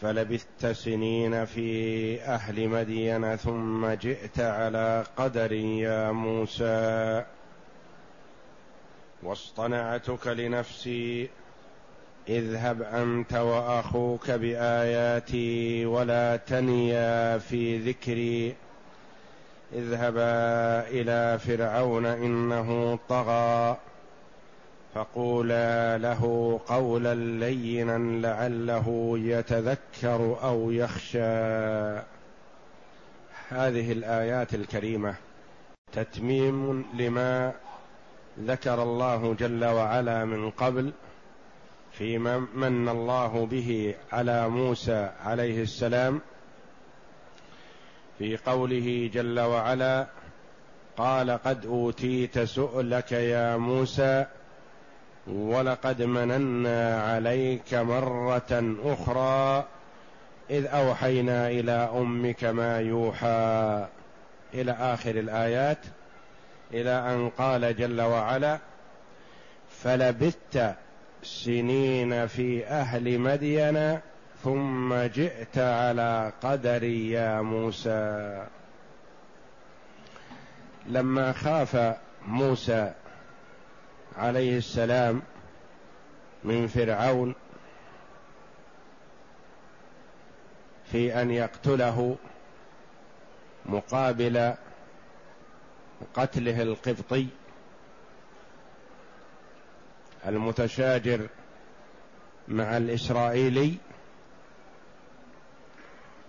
فلبثت سنين في أهل مدين ثم جئت على قدر يا موسى. واصطنعتك لنفسي اذهب أنت وأخوك بآياتي ولا تنيا في ذكري. اذهبا إلى فرعون إنه طغى. فقولا له قولا لينا لعله يتذكر أو يخشى. هذه الآيات الكريمة تتميم لما ذكر الله جل وعلا من قبل فيما من الله به على موسى عليه السلام في قوله جل وعلا قال قد أوتيت سؤلك يا موسى ولقد مننا عليك مرة أخرى إذ أوحينا إلى أمك ما يوحى إلى آخر الآيات إلى أن قال جل وعلا فلبثت سنين في أهل مدين ثم جئت على قدر يا موسى. لما خاف موسى عليه السلام من فرعون في أن يقتله مقابل قتله القبطي المتشاجر مع الإسرائيلي.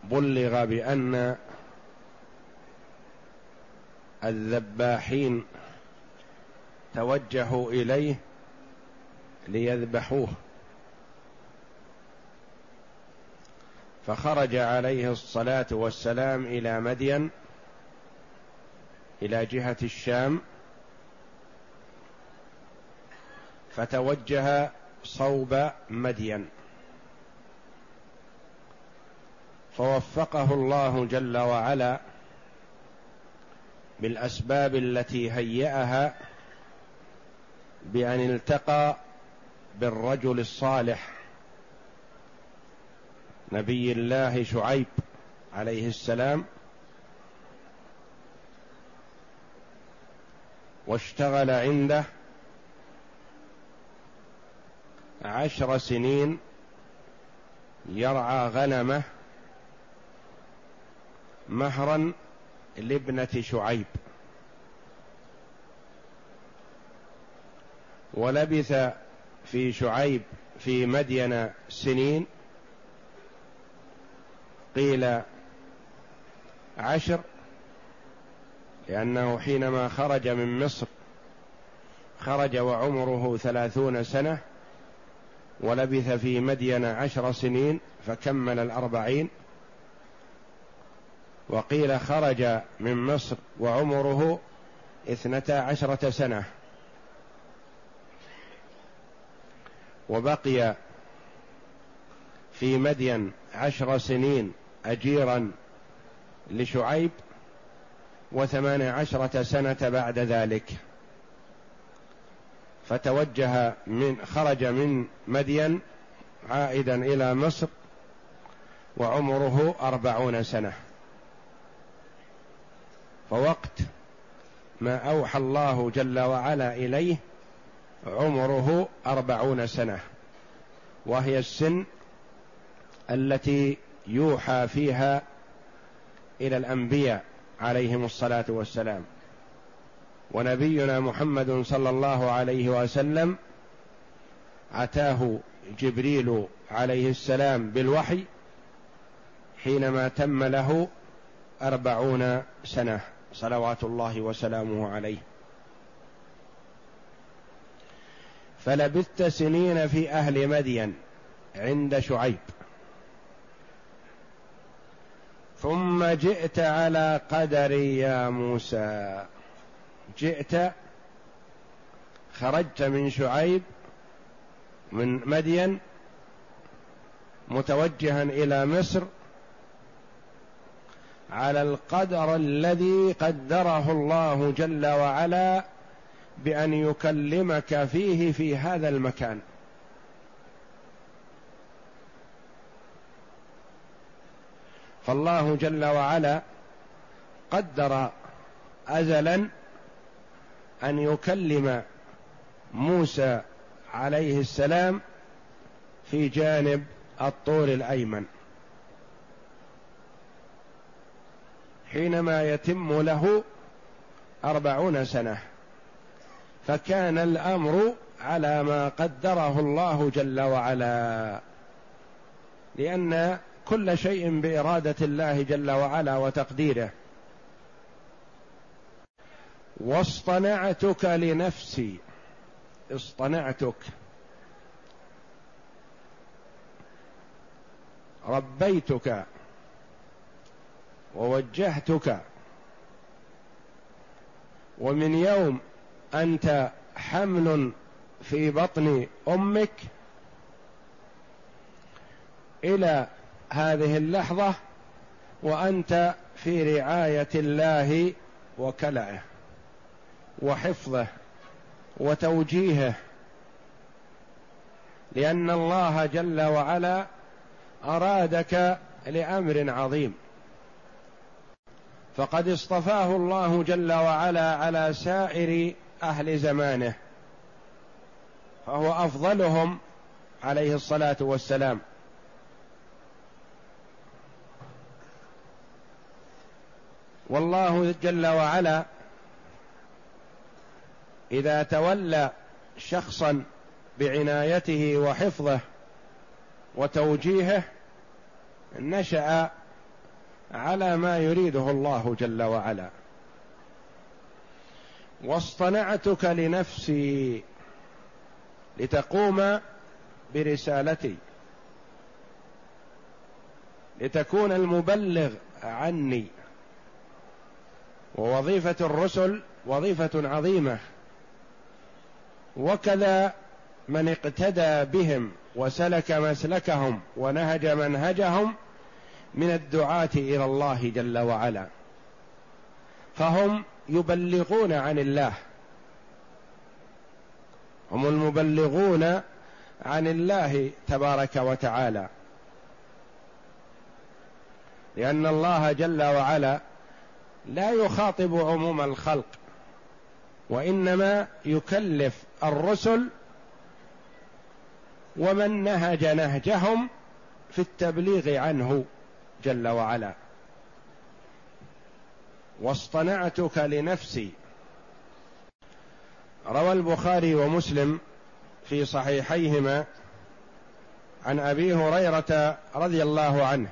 بلغ بأن الذباحين توجهوا إليه ليذبحوه. فخرج عليه الصلاة والسلام إلى مدين إلى جهة الشام فتوجه صوب مدين. فوفقه الله جل وعلا بالأسباب التي هيأها بأن التقى بالرجل الصالح نبي الله شعيب عليه السلام واشتغل عنده عشر سنين يرعى غنمه مهرا لابنة شعيب. ولبث في شعيب في مدين سنين قيل عشر لأنه حينما خرج من مصر خرج وعمره ثلاثون سنة ولبث في مدين عشر سنين فكمل الأربعين وقيل خرج من مصر وعمره اثنتا عشرة سنة. وبقي في مدين عشر سنين أجيرا لشعيب وثمان عشرة سنة بعد ذلك. فتوجه من خرج من مدين عائدا إلى مصر وعمره أربعون سنة. فوقت ما أوحى الله جل وعلا إليه عمره أربعون سنة وهي السن التي يوحى فيها إلى الأنبياء عليهم الصلاة والسلام. ونبينا محمد صلى الله عليه وسلم أتاه جبريل عليه السلام بالوحي حينما تم له أربعون سنة صلوات الله وسلامه عليه. فلبثت سنين في أهل مدين عند شعيب. ثم جئت على قدري يا موسى. جئت خرجت من شعيب من مدين متوجها إلى مصر على القدر الذي قدره الله جل وعلا بأن يكلمك فيه في هذا المكان. فالله جل وعلا قدر ازلا أن يكلم موسى عليه السلام في جانب الطور الأيمن. حينما يتم له أربعون سنة. فكان الأمر على ما قدره الله جل وعلا. لأن كل شيء بإرادة الله جل وعلا وتقديره. واصطنعتك لنفسي. اصطنعتك. ربيتك. ووجهتك. ومن يوم أنت حمل في بطن أمك إلى هذه اللحظة وأنت في رعاية الله وكلاه وحفظه وتوجيهه لأن الله جل وعلا أرادك لأمر عظيم. فقد اصطفاه الله جل وعلا على سائر أهل زمانه فهو أفضلهم عليه الصلاة والسلام. والله جل وعلا إذا تولى شخصا بعنايته وحفظه وتوجيهه نشأ على ما يريده الله جل وعلا. واصطنعتك لنفسي لتقوم برسالتي. لتكون المبلغ عني. ووظيفة الرسل وظيفة عظيمة. وكذا من اقتدى بهم وسلك مسلكهم ونهج منهجهم من الدعاة إلى الله جل وعلا. فهم يبلغون عن الله. هم المبلغون عن الله تبارك وتعالى. لأن الله جل وعلا لا يخاطب عموم الخلق وإنما يكلف الرسل ومن نهج نهجهم في التبليغ عنه جل وعلا. واصطنعتك لنفسي. روى البخاري ومسلم في صحيحيهما عن أبي هريرة رضي الله عنه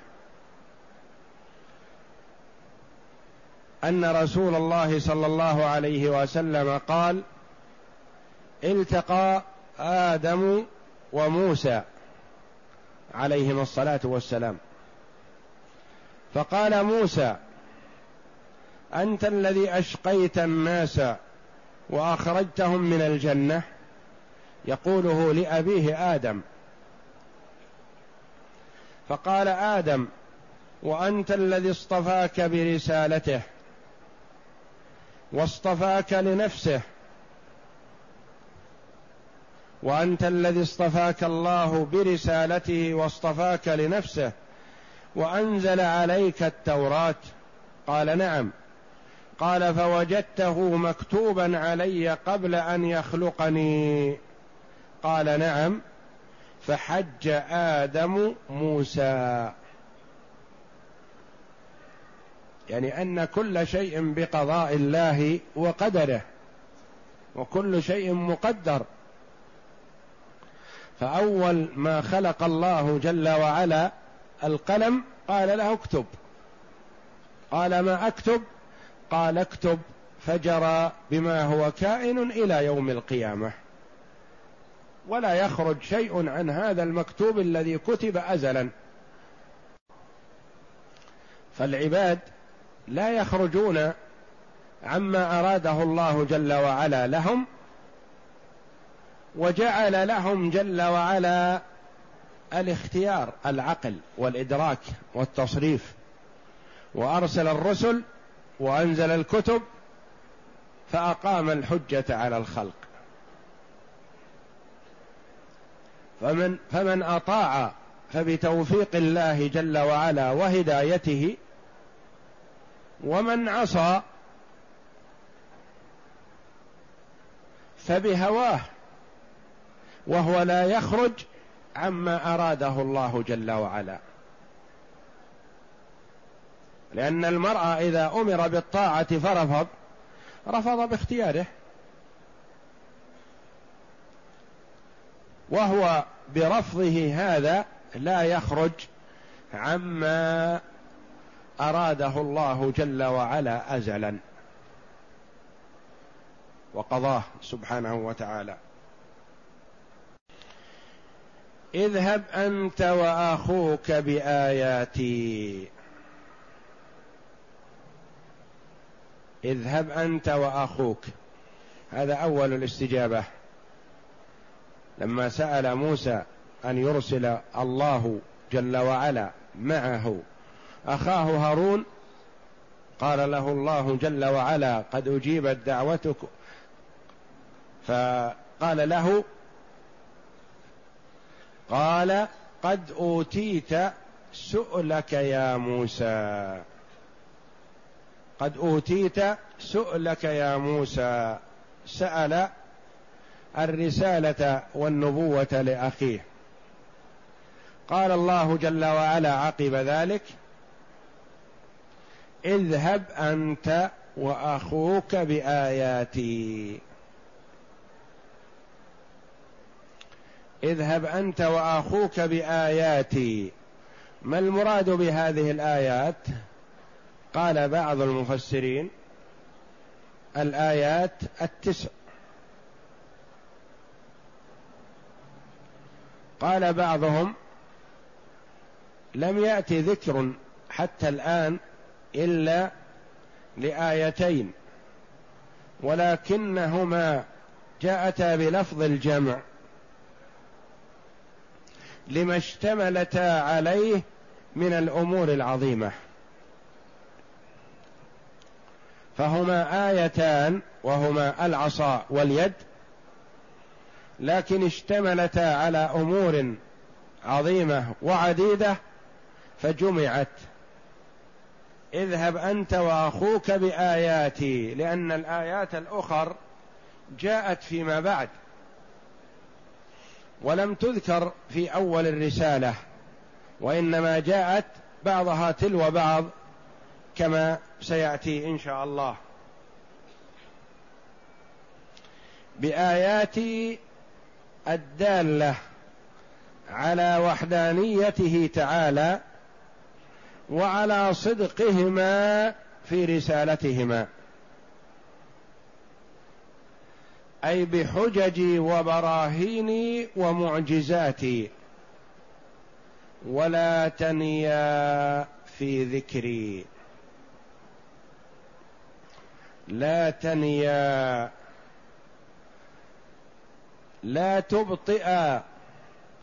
أن رسول الله صلى الله عليه وسلم قال التقى آدم وموسى عليهما الصلاة والسلام. فقال موسى أنت الذي أشقيت الناس وأخرجتهم من الجنة؟ يقوله لأبيه آدم. فقال آدم وأنت الذي اصطفاك برسالته واصطفاك لنفسه وأنت الذي اصطفاك الله برسالته واصطفاك لنفسه وأنزل عليك التوراة؟ قال نعم. قال فوجدته مكتوبا علي قبل أن يخلقني. قال نعم. فحج آدم موسى. يعني أن كل شيء بقضاء الله وقدره وكل شيء مقدر. فأول ما خلق الله جل وعلا القلم قال له اكتب. قال ما أكتب؟ قال اكتب فجرى بما هو كائن إلى يوم القيامة. ولا يخرج شيء عن هذا المكتوب الذي كتب ازلا. فالعباد لا يخرجون عما أراده الله جل وعلا لهم وجعل لهم جل وعلا الاختيار العقل والإدراك والتصريف. وأرسل الرسل وأنزل الكتب فأقام الحجة على الخلق. فمن فمن أطاع فبتوفيق الله جل وعلا وهدايته ومن عصى فبهواه وهو لا يخرج عما أراده الله جل وعلا. لأن المرء إذا أمر بالطاعة فرفض رفض باختياره. وهو برفضه هذا لا يخرج عما أراده الله جل وعلا ازلا. وقضاه سبحانه وتعالى. اذهب أنت وأخوك بآياتي. اذهب أنت وأخوك. هذا أول الاستجابة. لما سأل موسى أن يرسل الله جل وعلا معه أخاه هارون قال له الله جل وعلا قد أجيبت دعوتك. فقال له قال قد أوتيت سؤلك يا موسى. قد أوتيت سؤلك يا موسى. سأل الرسالة والنبوة لأخيه. قال الله جل وعلا عقب ذلك اذهب أنت وأخوك بآياتي. اذهب أنت وأخوك بآياتي. ما المراد بهذه الآيات؟ قال بعض المفسرين الآيات التسع. قال بعضهم لم يأت ذكر حتى الآن إلا لآيتين ولكنهما جاءتا بلفظ الجمع لما اشتملتا عليه من الأمور العظيمة. فهما آيتان وهما العصا واليد لكن اشتملتا على أمور عظيمة وعديدة فجمعت. اذهب أنت وأخوك بآياتي لأن الآيات الأخر جاءت فيما بعد ولم تذكر في أول الرسالة وإنما جاءت بعضها تلو بعض كما سيأتي إن شاء الله. باياتي الدالة على وحدانيته تعالى وعلى صدقهما في رسالتهما. أي بحججي وبراهيني ومعجزاتي ولا تنيا في ذكري. لا تنيا. لا تبطئ.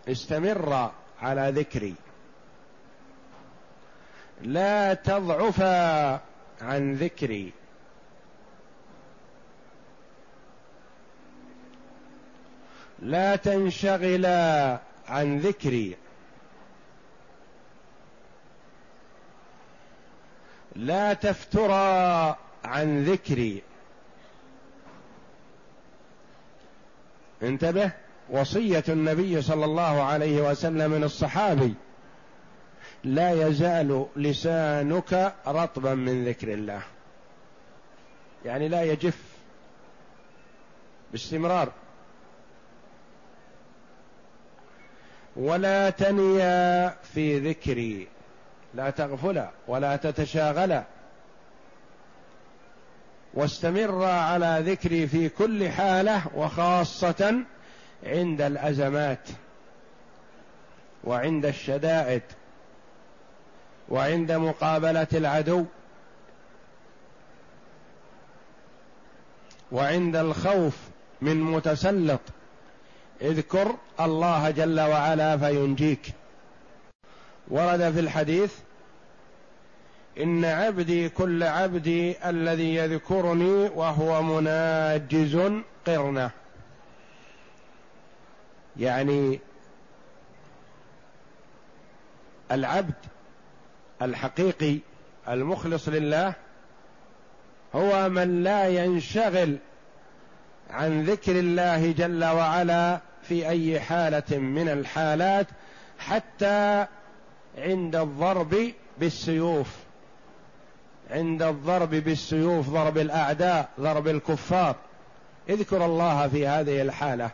استمر على ذكري. لا تضعفا عن ذكري. لا تنشغلا عن ذكري. لا تفترا عن ذكري. انتبه وصية النبي صلى الله عليه وسلم من الصحابي لا يزال لسانك رطبا من ذكر الله. يعني لا يجف باستمرار. ولا تنيا في ذكري. لا تغفل ولا تتشاغل. واستمر على ذكري في كل حالة وخاصة عند الأزمات وعند الشدائد وعند مقابلة العدو وعند الخوف من متسلط. اذكر الله جل وعلا فينجيك. ورد في الحديث إن عبدي كل عبدي الذي يذكرني وهو مناجز قرنه. يعني العبد الحقيقي المخلص لله هو من لا ينشغل عن ذكر الله جل وعلا في أي حالة من الحالات حتى عند الضرب بالسيوف. عند الضرب بالسيوف ضرب الأعداء ضرب الكفار. اذكر الله في هذه الحالة.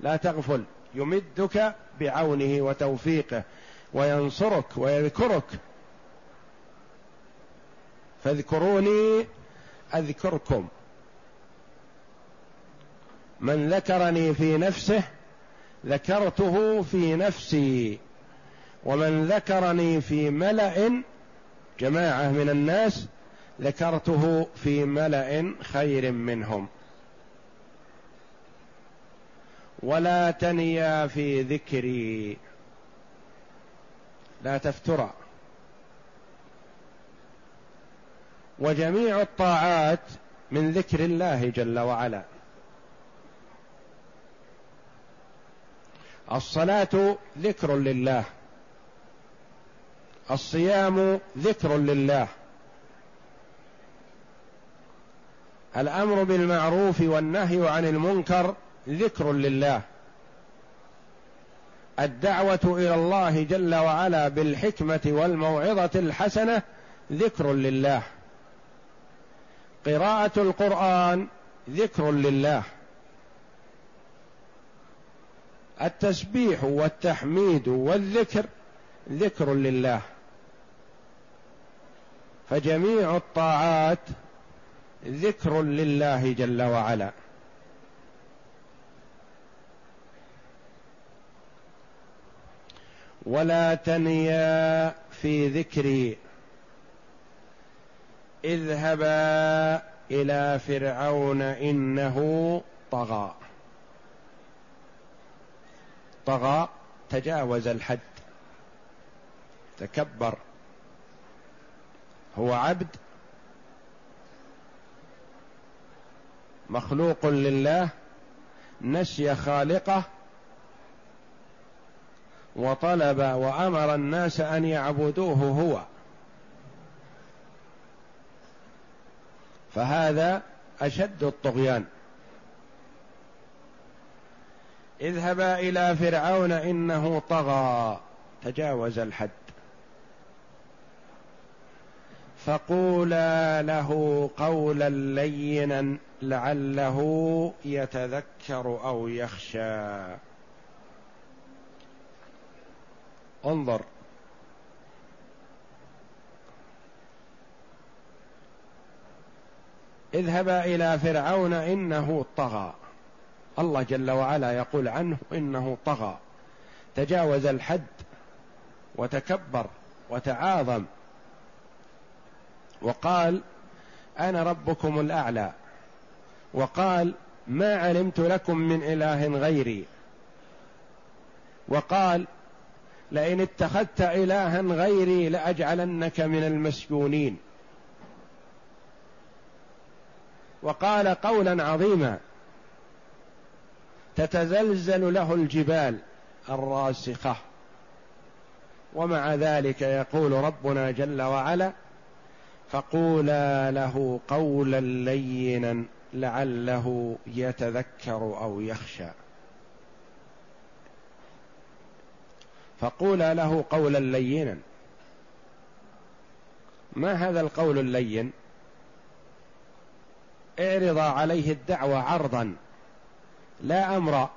لا تغفل. يمدك بعونه وتوفيقه وينصرك ويذكرك. فاذكروني أذكركم. من ذكرني في نفسه ذكرته في نفسي. ومن ذكرني في ملأ جماعة من الناس ذكرته في ملأ خير منهم. ولا تنيا في ذكري. لا تفترى. وجميع الطاعات من ذكر الله جل وعلا. الصلاة ذكر لله. الصيام ذكر لله. الأمر بالمعروف والنهي عن المنكر ذكر لله. الدعوة إلى الله جل وعلا بالحكمة والموعظة الحسنة ذكر لله. قراءة القرآن ذكر لله. التسبيح والتحميد والذكر ذكر لله. فجميع الطاعات ذكر لله جل وعلا. ولا تنيا في ذكري. اذهبا إلى فرعون إنه طغى. طغى تجاوز الحد. تكبر. هو عبد مخلوق لله نسي خالقه وطلب وأمر الناس أن يعبدوه هو. فهذا أشد الطغيان. اذهبا إلى فرعون إنه طغى تجاوز الحد. فقولا له قولا لينا لعله يتذكر أو يخشى. انظر. اذهبا إلى فرعون إنه طغى. الله جل وعلا يقول عنه إنه طغى. تجاوز الحد وتكبر وتعاظم. وقال أنا ربكم الأعلى. وقال ما علمت لكم من إله غيري. وقال لئن اتخذت إلها غيري لأجعلنك من المسجونين. وقال قولا عظيما تتزلزل له الجبال الراسخة. ومع ذلك يقول ربنا جل وعلا فقولا له قولا لينا لعله يتذكر أو يخشى. فقولا له قولا لينا. ما هذا القول اللين؟ اعرض عليه الدعوة عرضا لا أمر.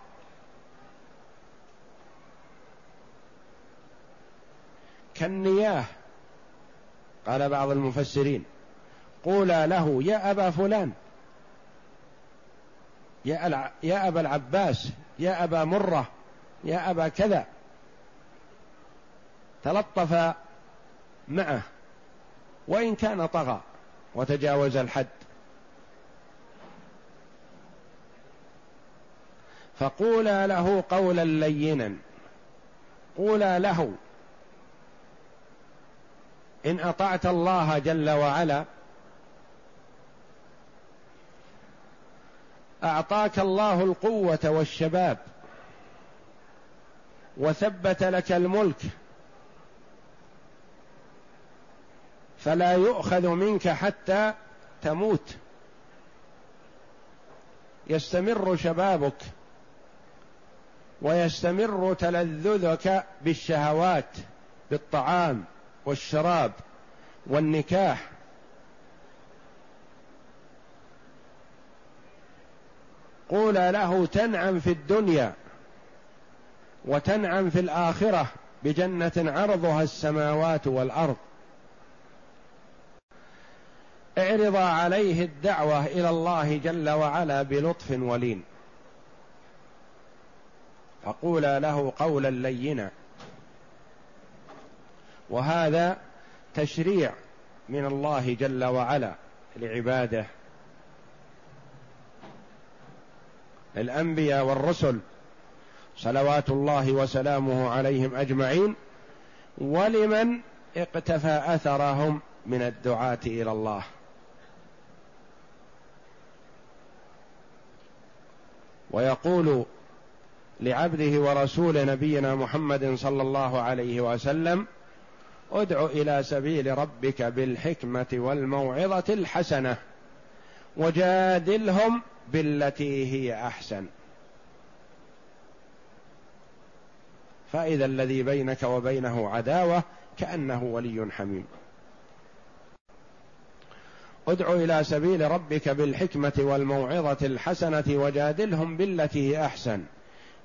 كالنياه قال بعض المفسرين قولا له يا أبا فلان يا يا أبا العباس يا أبا مرة يا أبا كذا. تلطف معه وإن كان طغى وتجاوز الحد. فقولا له قولا لينا قولا له إن أطعت الله جل وعلا أعطاك الله القوة والشباب وثبت لك الملك فلا يؤخذ منك حتى تموت. يستمر شبابك ويستمر تلذذك بالشهوات بالطعام. والشراب والنكاح. قول له تنعم في الدنيا وتنعم في الاخره بجنه عرضها السماوات والارض. اعرض عليه الدعوه إلى الله جل وعلا بلطف ولين. فقولا له قولا لينا. وهذا تشريع من الله جل وعلا لعباده. الأنبياء والرسل صلوات الله وسلامه عليهم أجمعين ولمن اقتفى أثرهم من الدعاة إلى الله. ويقول لعبده ورسول نبينا محمد صلى الله عليه وسلم ادع إلى سبيل ربك بالحكمة والموعظة الحسنة وجادلهم بالتي هي أحسن. فإذا الذي بينك وبينه عداوة كأنه ولي حميم. ادع إلى سبيل ربك بالحكمة والموعظة الحسنة وجادلهم بالتي هي أحسن.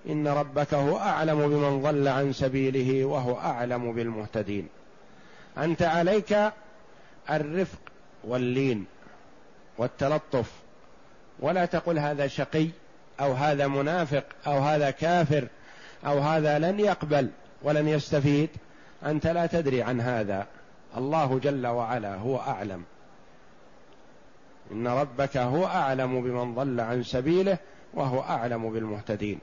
إن ربك هو أعلم بمن ضل عن سبيله وهو أعلم بالمهتدين. أنت عليك الرفق واللين والتلطف. ولا تقل هذا شقي أو هذا منافق أو هذا كافر أو هذا لن يقبل ولن يستفيد. أنت لا تدري عن هذا. الله جل وعلا هو أعلم. إن ربك هو أعلم بمن ضل عن سبيله وهو أعلم بالمهتدين.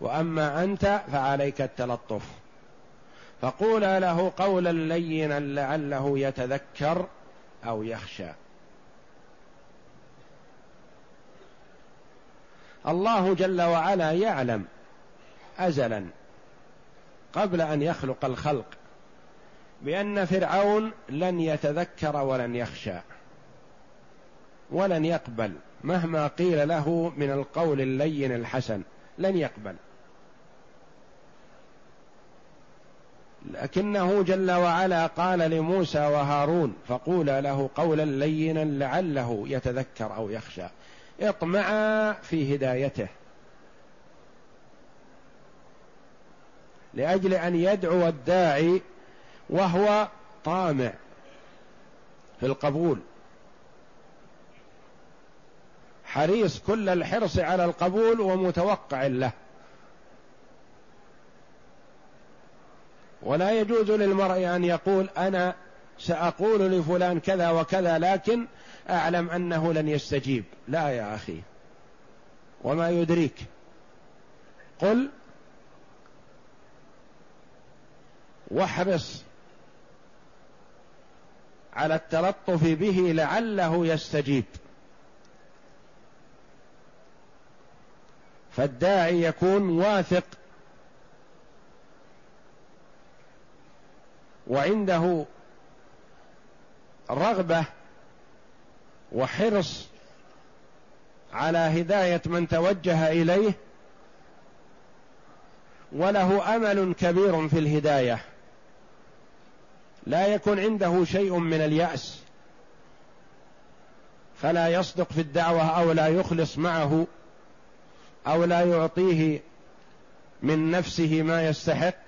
وأما أنت فعليك التلطف. فقولا له قولا لينا لعله يتذكر أو يخشى. الله جل وعلا يعلم ازلا قبل أن يخلق الخلق بأن فرعون لن يتذكر ولن يخشى ولن يقبل مهما قيل له من القول اللين الحسن لن يقبل. لكنه جل وعلا قال لموسى وهارون فقولا له قولا لينا لعله يتذكر أو يخشى. اطمعا في هدايته. لأجل أن يدعو الداعي وهو طامع في القبول. حريص كل الحرص على القبول ومتوقع له. ولا يجوز للمرء أن يقول أنا سأقول لفلان كذا وكذا لكن أعلم أنه لن يستجيب. لا يا أخي. وما يدريك. قل واحرص على التلطف به لعله يستجيب. فالداعي يكون واثق وعنده رغبة وحرص على هداية من توجه إليه وله أمل كبير في الهداية. لا يكن عنده شيء من اليأس. فلا يصدق في الدعوة أو لا يخلص معه أو لا يعطيه من نفسه ما يستحق.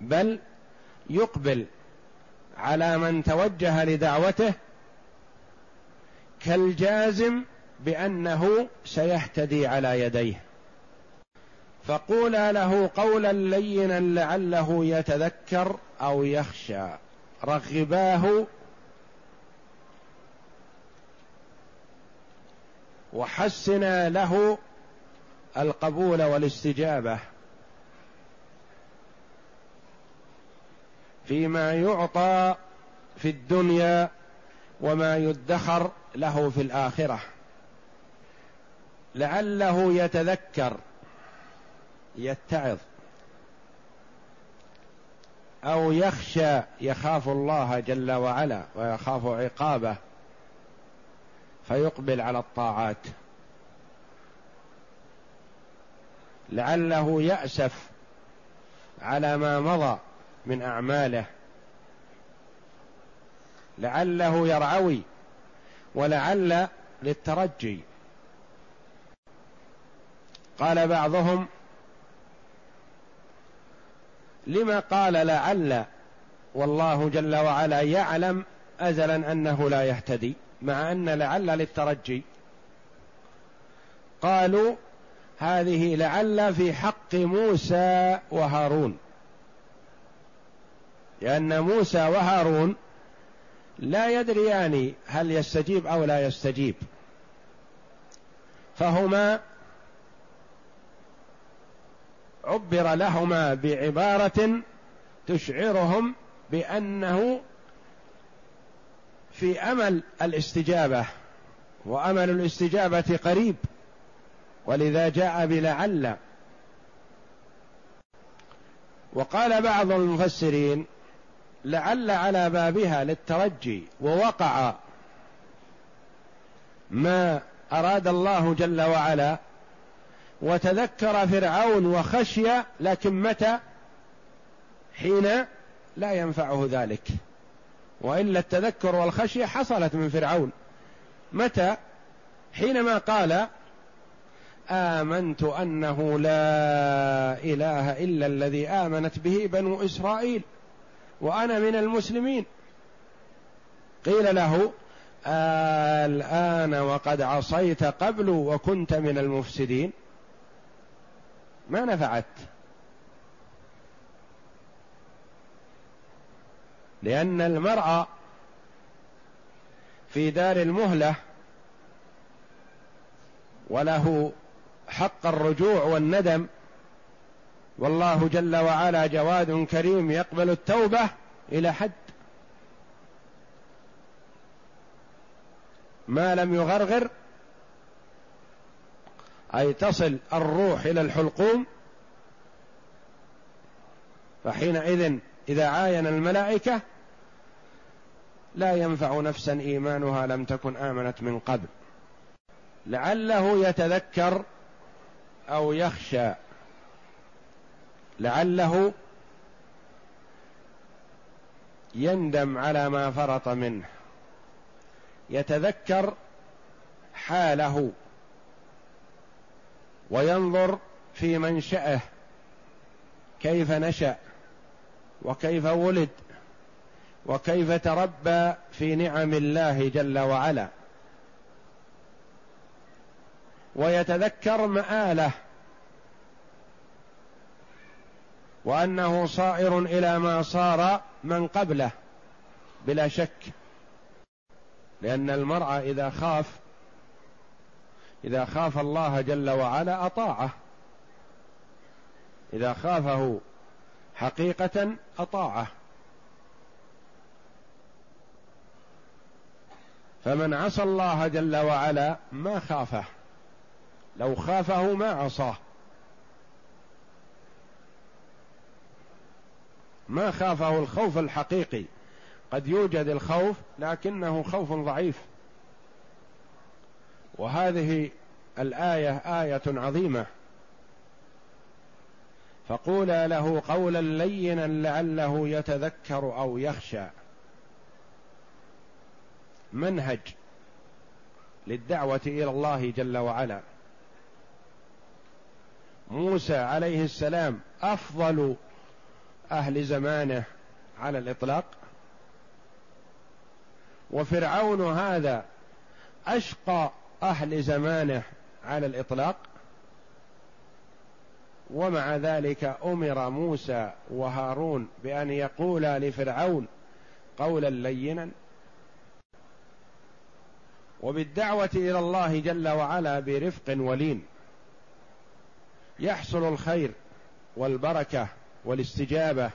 بل يقبل على من توجه لدعوته كالجازم بأنه سيهتدي على يديه. فقولا له قولا لينا لعله يتذكر أو يخشى. رغباه وحسنا له القبول والاستجابة. فيما يعطى في الدنيا وما يدخر له في الآخرة. لعله يتذكر يتعظ أو يخشى يخاف الله جل وعلا ويخاف عقابه فيقبل على الطاعات. لعله يأسف على ما مضى من أعماله. لعله يرعوي ولعل للترجي. قال بعضهم لما قال لعل؟ والله جل وعلا يعلم ازلا أنه لا يهتدي مع أن لعل للترجي. قالوا هذه لعل في حق موسى وهارون. لأن موسى وهارون لا يدريان هل يستجيب أو لا يستجيب. فهما عبر لهما بعبارة تشعرهم بأنه في أمل الاستجابة وأمل الاستجابة قريب ولذا جاء بلعل. وقال بعض المفسرين لعل على بابها للترجي ووقع ما أراد الله جل وعلا وتذكر فرعون وخشي لكن متى؟ حين لا ينفعه ذلك. وإلا التذكر والخشية حصلت من فرعون. متى؟ حينما قال آمنت أنه لا إله إلا الذي آمنت به بنو إسرائيل. وأنا من المسلمين. قيل له الآن وقد عصيت قبل وكنت من المفسدين. ما نفعت. لأن المرء في دار المهلة وله حق الرجوع والندم والله جل وعلا جواد كريم يقبل التوبة إلى حد ما لم يغرغر أي تصل الروح إلى الحلقوم فحينئذ إذا عاين الملائكة لا ينفع نفسا إيمانها لم تكن آمنت من قبل. لعله يتذكر أو يخشى لعله يندم على ما فرط منه. يتذكر حاله وينظر في منشأه كيف نشأ وكيف ولد وكيف تربى في نعم الله جل وعلا. ويتذكر مآله وأنه صائر إلى ما صار من قبله بلا شك. لأن المرء إذا خاف إذا خاف الله جل وعلا أطاعه. إذا خافه حقيقة أطاعه. فمن عصى الله جل وعلا ما خافه. لو خافه ما عصاه. ما خافه الخوف الحقيقي. قد يوجد الخوف لكنه خوف ضعيف. وهذه الآية آية عظيمة. فقولا له قولا لينا لعله يتذكر أو يخشى. منهج للدعوة إلى الله جل وعلا. موسى عليه السلام أفضل أهل زمانه على الإطلاق. وفرعون هذا أشقى أهل زمانه على الإطلاق. ومع ذلك أمر موسى وهارون بأن يقولا لفرعون قولا لينا. وبالدعوة إلى الله جل وعلا برفق ولين. يحصل الخير والبركة والاستجابة.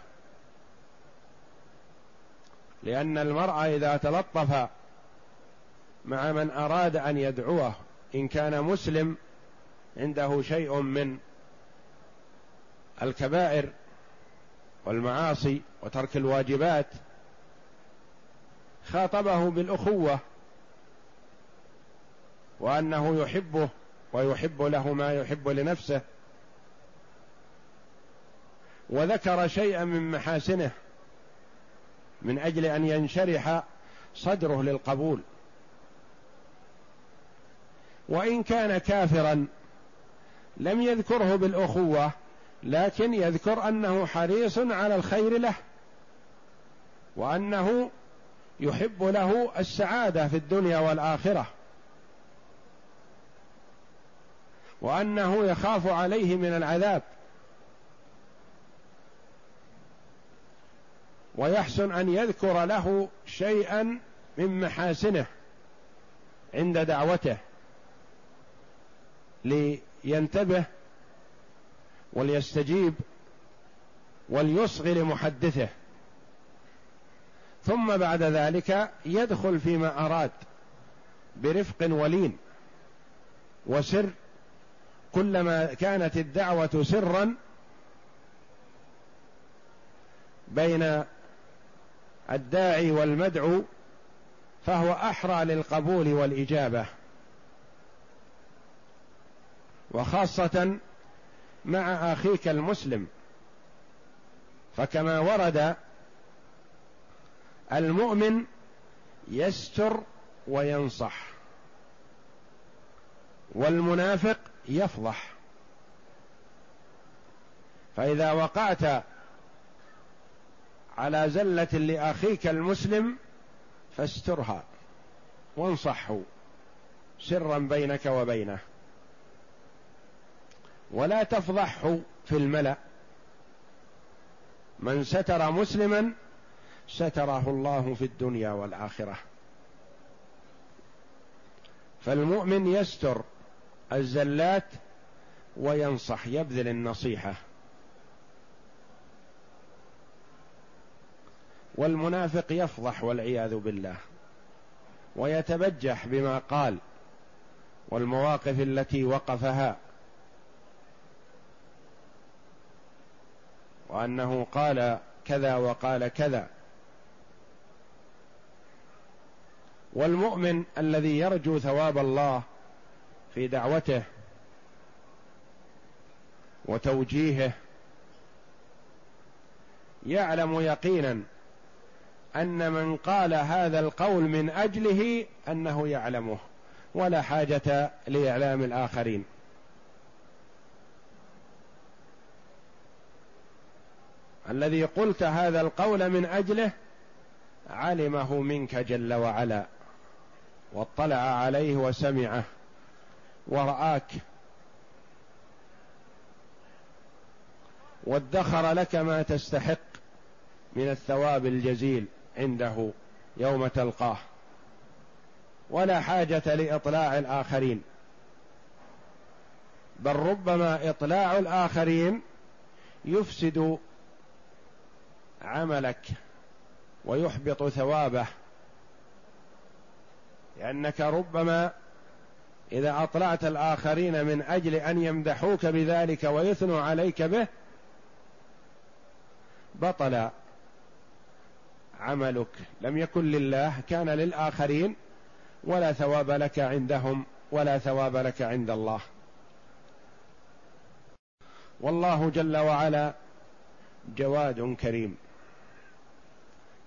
لأن المرء إذا تلطف مع من أراد أن يدعوه إن كان مسلم عنده شيء من الكبائر والمعاصي وترك الواجبات خاطبه بالأخوة وأنه يحبه ويحب له ما يحب لنفسه. وذكر شيئا من محاسنه من أجل أن ينشرح صدره للقبول. وإن كان كافرا لم يذكره بالأخوة لكن يذكر أنه حريص على الخير له وأنه يحب له السعادة في الدنيا والآخرة وأنه يخاف عليه من العذاب. ويحسن أن يذكر له شيئا من محاسنه عند دعوته لينتبه وليستجيب وليصغي لمحدثه. ثم بعد ذلك يدخل فيما أراد برفق ولين وسر كلما كانت الدعوة سرا بين الداعي والمدعو فهو أحرى للقبول والإجابة. وخاصة مع أخيك المسلم فكما ورد المؤمن يستر وينصح والمنافق يفضح. فإذا وقعت على زلة لأخيك المسلم فاسترها وانصحه سرا بينك وبينه. ولا تفضحه في الملأ. من ستر مسلما ستره الله في الدنيا والآخرة. فالمؤمن يستر الزلات وينصح يبذل النصيحة. والمنافق يفضح والعياذ بالله ويتبجح بما قال والمواقف التي وقفها وأنه قال كذا وقال كذا والمؤمن الذي يرجو ثواب الله في دعوته وتوجيهه يعلم يقينا أن من قال هذا القول من أجله أنه يعلمه ولا حاجة لإعلام الآخرين. الذي قلت هذا القول من أجله علمه منك جل وعلا واطلع عليه وسمعه ورآك وادخر لك ما تستحق من الثواب الجزيل. عنده يوم تلقاه. ولا حاجة لإطلاع الآخرين. بل ربما إطلاع الآخرين يفسد عملك ويحبط ثوابه. لأنك ربما إذا أطلعت الآخرين من أجل أن يمدحوك بذلك ويثنوا عليك به بطل عملك. لم يكن لله كان للآخرين ولا ثواب لك عندهم ولا ثواب لك عند الله. والله جل وعلا جواد كريم.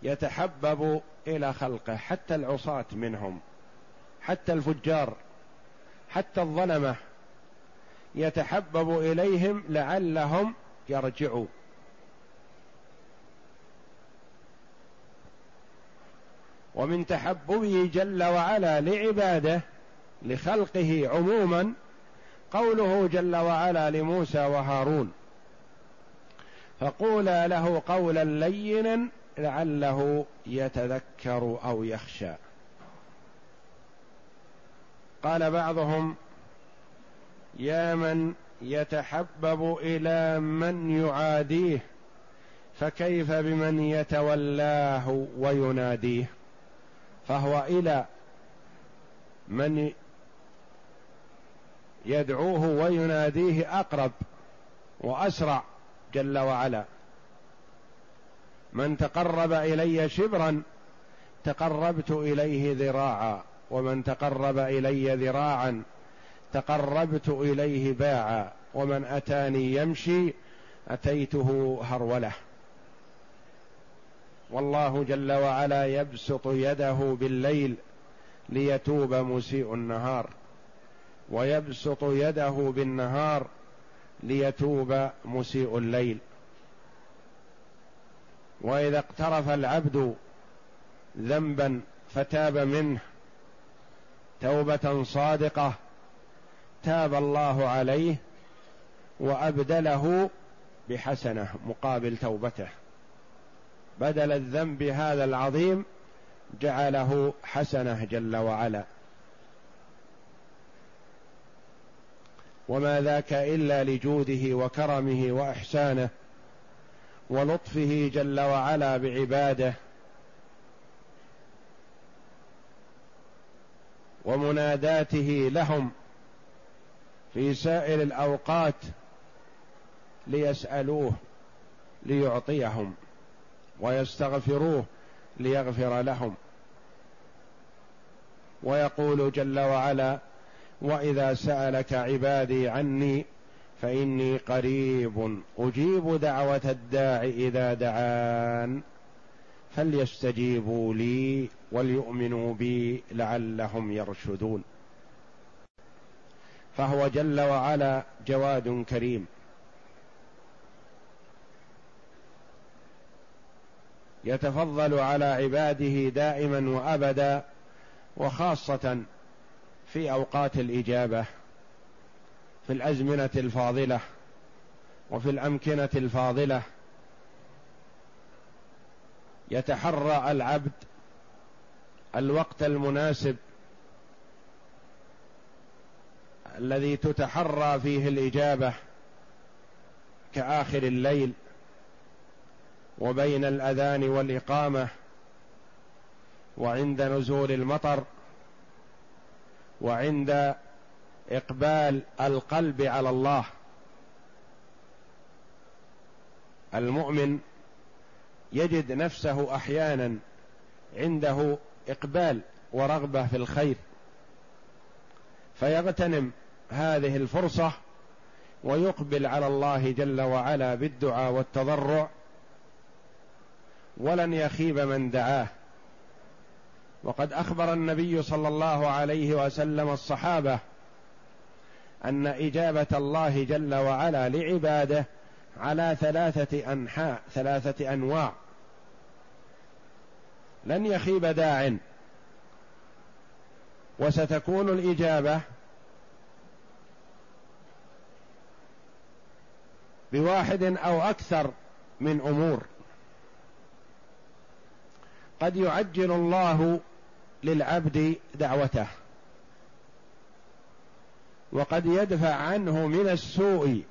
يتحبب إلى خلقه حتى العصاة منهم حتى الفجار حتى الظلمة. يتحبب إليهم لعلهم يرجعوا. ومن تحببه جل وعلا لعباده لخلقه عموما قوله جل وعلا لموسى وهارون. فقولا له قولا لينا لعله يتذكر أو يخشى. قال بعضهم يا من يتحبب إلى من يعاديه فكيف بمن يتولاه ويناديه؟ فهو إلى من يدعوه ويناديه أقرب وأسرع جل وعلا. من تقرب إلي شبرا تقربت إليه ذراعا ومن تقرب إلي ذراعا تقربت إليه باعا ومن أتاني يمشي أتيته هرولة. والله جل وعلا يبسط يده بالليل ليتوب مسيء النهار ويبسط يده بالنهار ليتوب مسيء الليل. وإذا اقترف العبد ذنبا فتاب منه توبة صادقة تاب الله عليه وأبدله بحسنة مقابل توبته. بدل الذنب هذا العظيم جعله حسنه جل وعلا. وما ذاك إلا لجوده وكرمه وإحسانه ولطفه جل وعلا بعباده. ومناداته لهم في سائر الأوقات ليسألوه ليعطيهم. ويستغفروه ليغفر لهم. ويقول جل وعلا وإذا سألك عبادي عني فإني قريب أجيب دعوة الداع إذا دعان فليستجيبوا لي وليؤمنوا بي لعلهم يرشدون. فهو جل وعلا جواد كريم. يتفضل على عباده دائما وأبدا وخاصة في أوقات الإجابة في الأزمنة الفاضلة وفي الأمكنة الفاضلة. يتحرى العبد الوقت المناسب الذي تتحرى فيه الإجابة كآخر الليل. وبين الأذان والإقامة وعند نزول المطر وعند إقبال القلب على الله. المؤمن يجد نفسه أحيانا عنده إقبال ورغبة في الخير فيغتنم هذه الفرصة ويقبل على الله جل وعلا بالدعاء والتضرع ولن يخيب من دعاه. وقد أخبر النبي صلى الله عليه وسلم الصحابة أن إجابة الله جل وعلا لعباده على ثلاثة أنحاء ثلاثة أنواع. لن يخيب داع. وستكون الإجابة بواحد أو أكثر من أمور. قد يعجل الله للعبد دعوته وقد يدفع عنه من السوء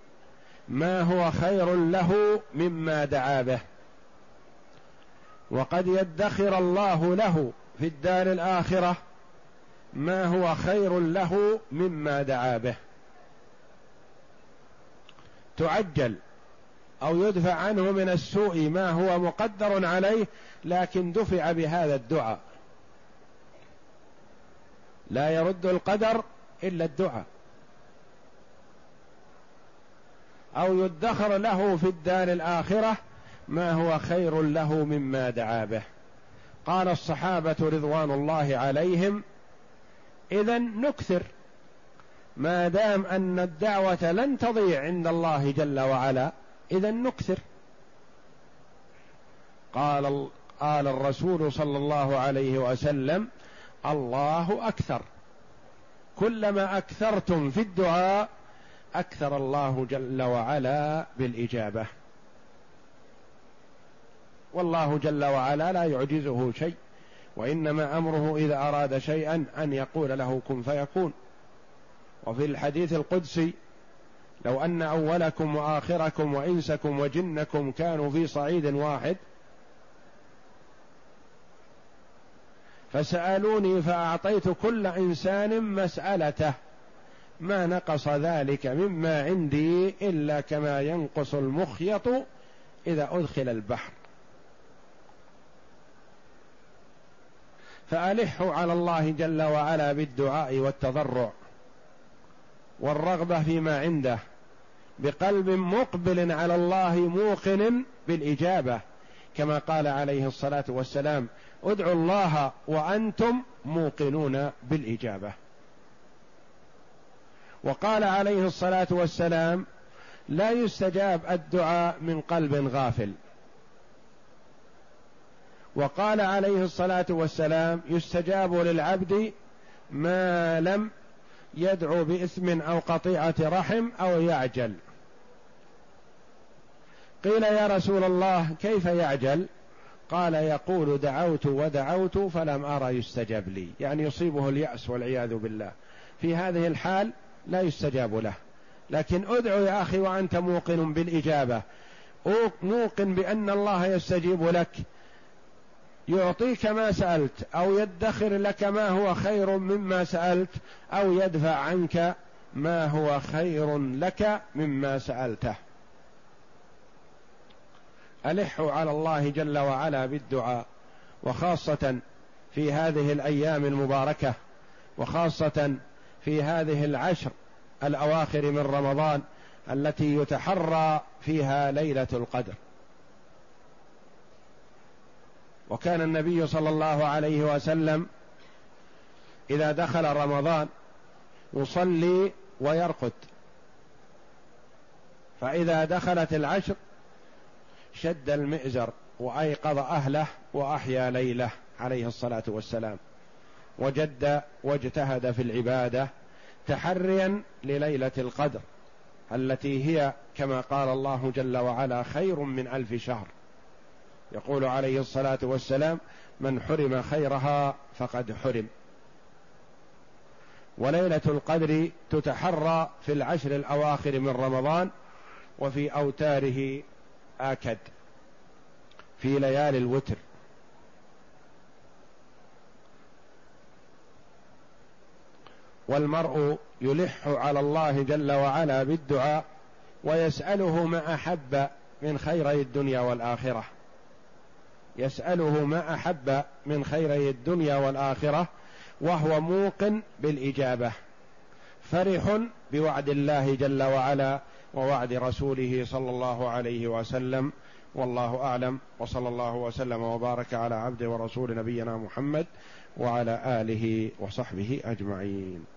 ما هو خير له مما دعا به وقد يدخر الله له في الدار الآخرة ما هو خير له مما دعا به. تعجل أو يدفع عنه من السوء ما هو مقدر عليه لكن دفع بهذا الدعاء. لا يرد القدر إلا الدعاء. أو يدخر له في الدار الآخرة ما هو خير له مما دعا به. قال الصحابة رضوان الله عليهم اذا نكثر. ما دام أن الدعوة لن تضيع عند الله جل وعلا إذا نكثر. قال قال الرسول صلى الله عليه وسلم الله أكثر. كلما أكثرتم في الدعاء أكثر الله جل وعلا بالإجابة. والله جل وعلا لا يعجزه شيء وإنما أمره إذا أراد شيئا أن يقول له كن فيكون. وفي الحديث القدسي لو أن أولكم وآخركم وإنسكم وجنكم كانوا في صعيد واحد فسألوني فأعطيت كل إنسان مسألته ما نقص ذلك مما عندي إلا كما ينقص المخيط إذا أدخل البحر. فألحوا على الله جل وعلا بالدعاء والتضرع والرغبة فيما عنده. بقلب مقبل على الله موقن بالإجابة كما قال عليه الصلاة والسلام ادعوا الله وأنتم موقنون بالإجابة. وقال عليه الصلاة والسلام لا يستجاب الدعاء من قلب غافل. وقال عليه الصلاة والسلام يستجاب للعبد ما لم يدعو باثم أو قطيعة رحم أو يعجل. قيل يا رسول الله كيف يعجل؟ قال يقول دعوت ودعوت فلم ارى يستجب لي. يعني يصيبه اليأس والعياذ بالله. في هذه الحال لا يستجاب له. لكن ادعو يا أخي وأنت موقن بالإجابة. موقن بأن الله يستجيب لك. يعطيك ما سألت أو يدخر لك ما هو خير مما سألت أو يدفع عنك ما هو خير لك مما سألته. الحوا على الله جل وعلا بالدعاء وخاصة في هذه الأيام المباركة وخاصة في هذه العشر الأواخر من رمضان التي يتحرى فيها ليلة القدر. وكان النبي صلى الله عليه وسلم إذا دخل رمضان يصلي ويرقد. فإذا دخلت العشر شد المئزر وأيقظ أهله وأحيا ليله عليه الصلاة والسلام وجد واجتهد في العبادة تحريا لليلة القدر التي هي كما قال الله جل وعلا خير من ألف شهر. يقول عليه الصلاة والسلام من حرم خيرها فقد حرم. وليلة القدر تتحرى في العشر الأواخر من رمضان وفي أوتاره آكد في ليالي الوتر. والمرء يلح على الله جل وعلا بالدعاء ويسأله ما أحب من خيري الدنيا والآخرة. يسأله ما أحب من خيري الدنيا والآخرة وهو موقن بالإجابة. فرح بوعد الله جل وعلا ووعد رسوله صلى الله عليه وسلم. والله أعلم. وصلى الله وسلم وبارك على عبد ورسول نبينا محمد وعلى آله وصحبه أجمعين.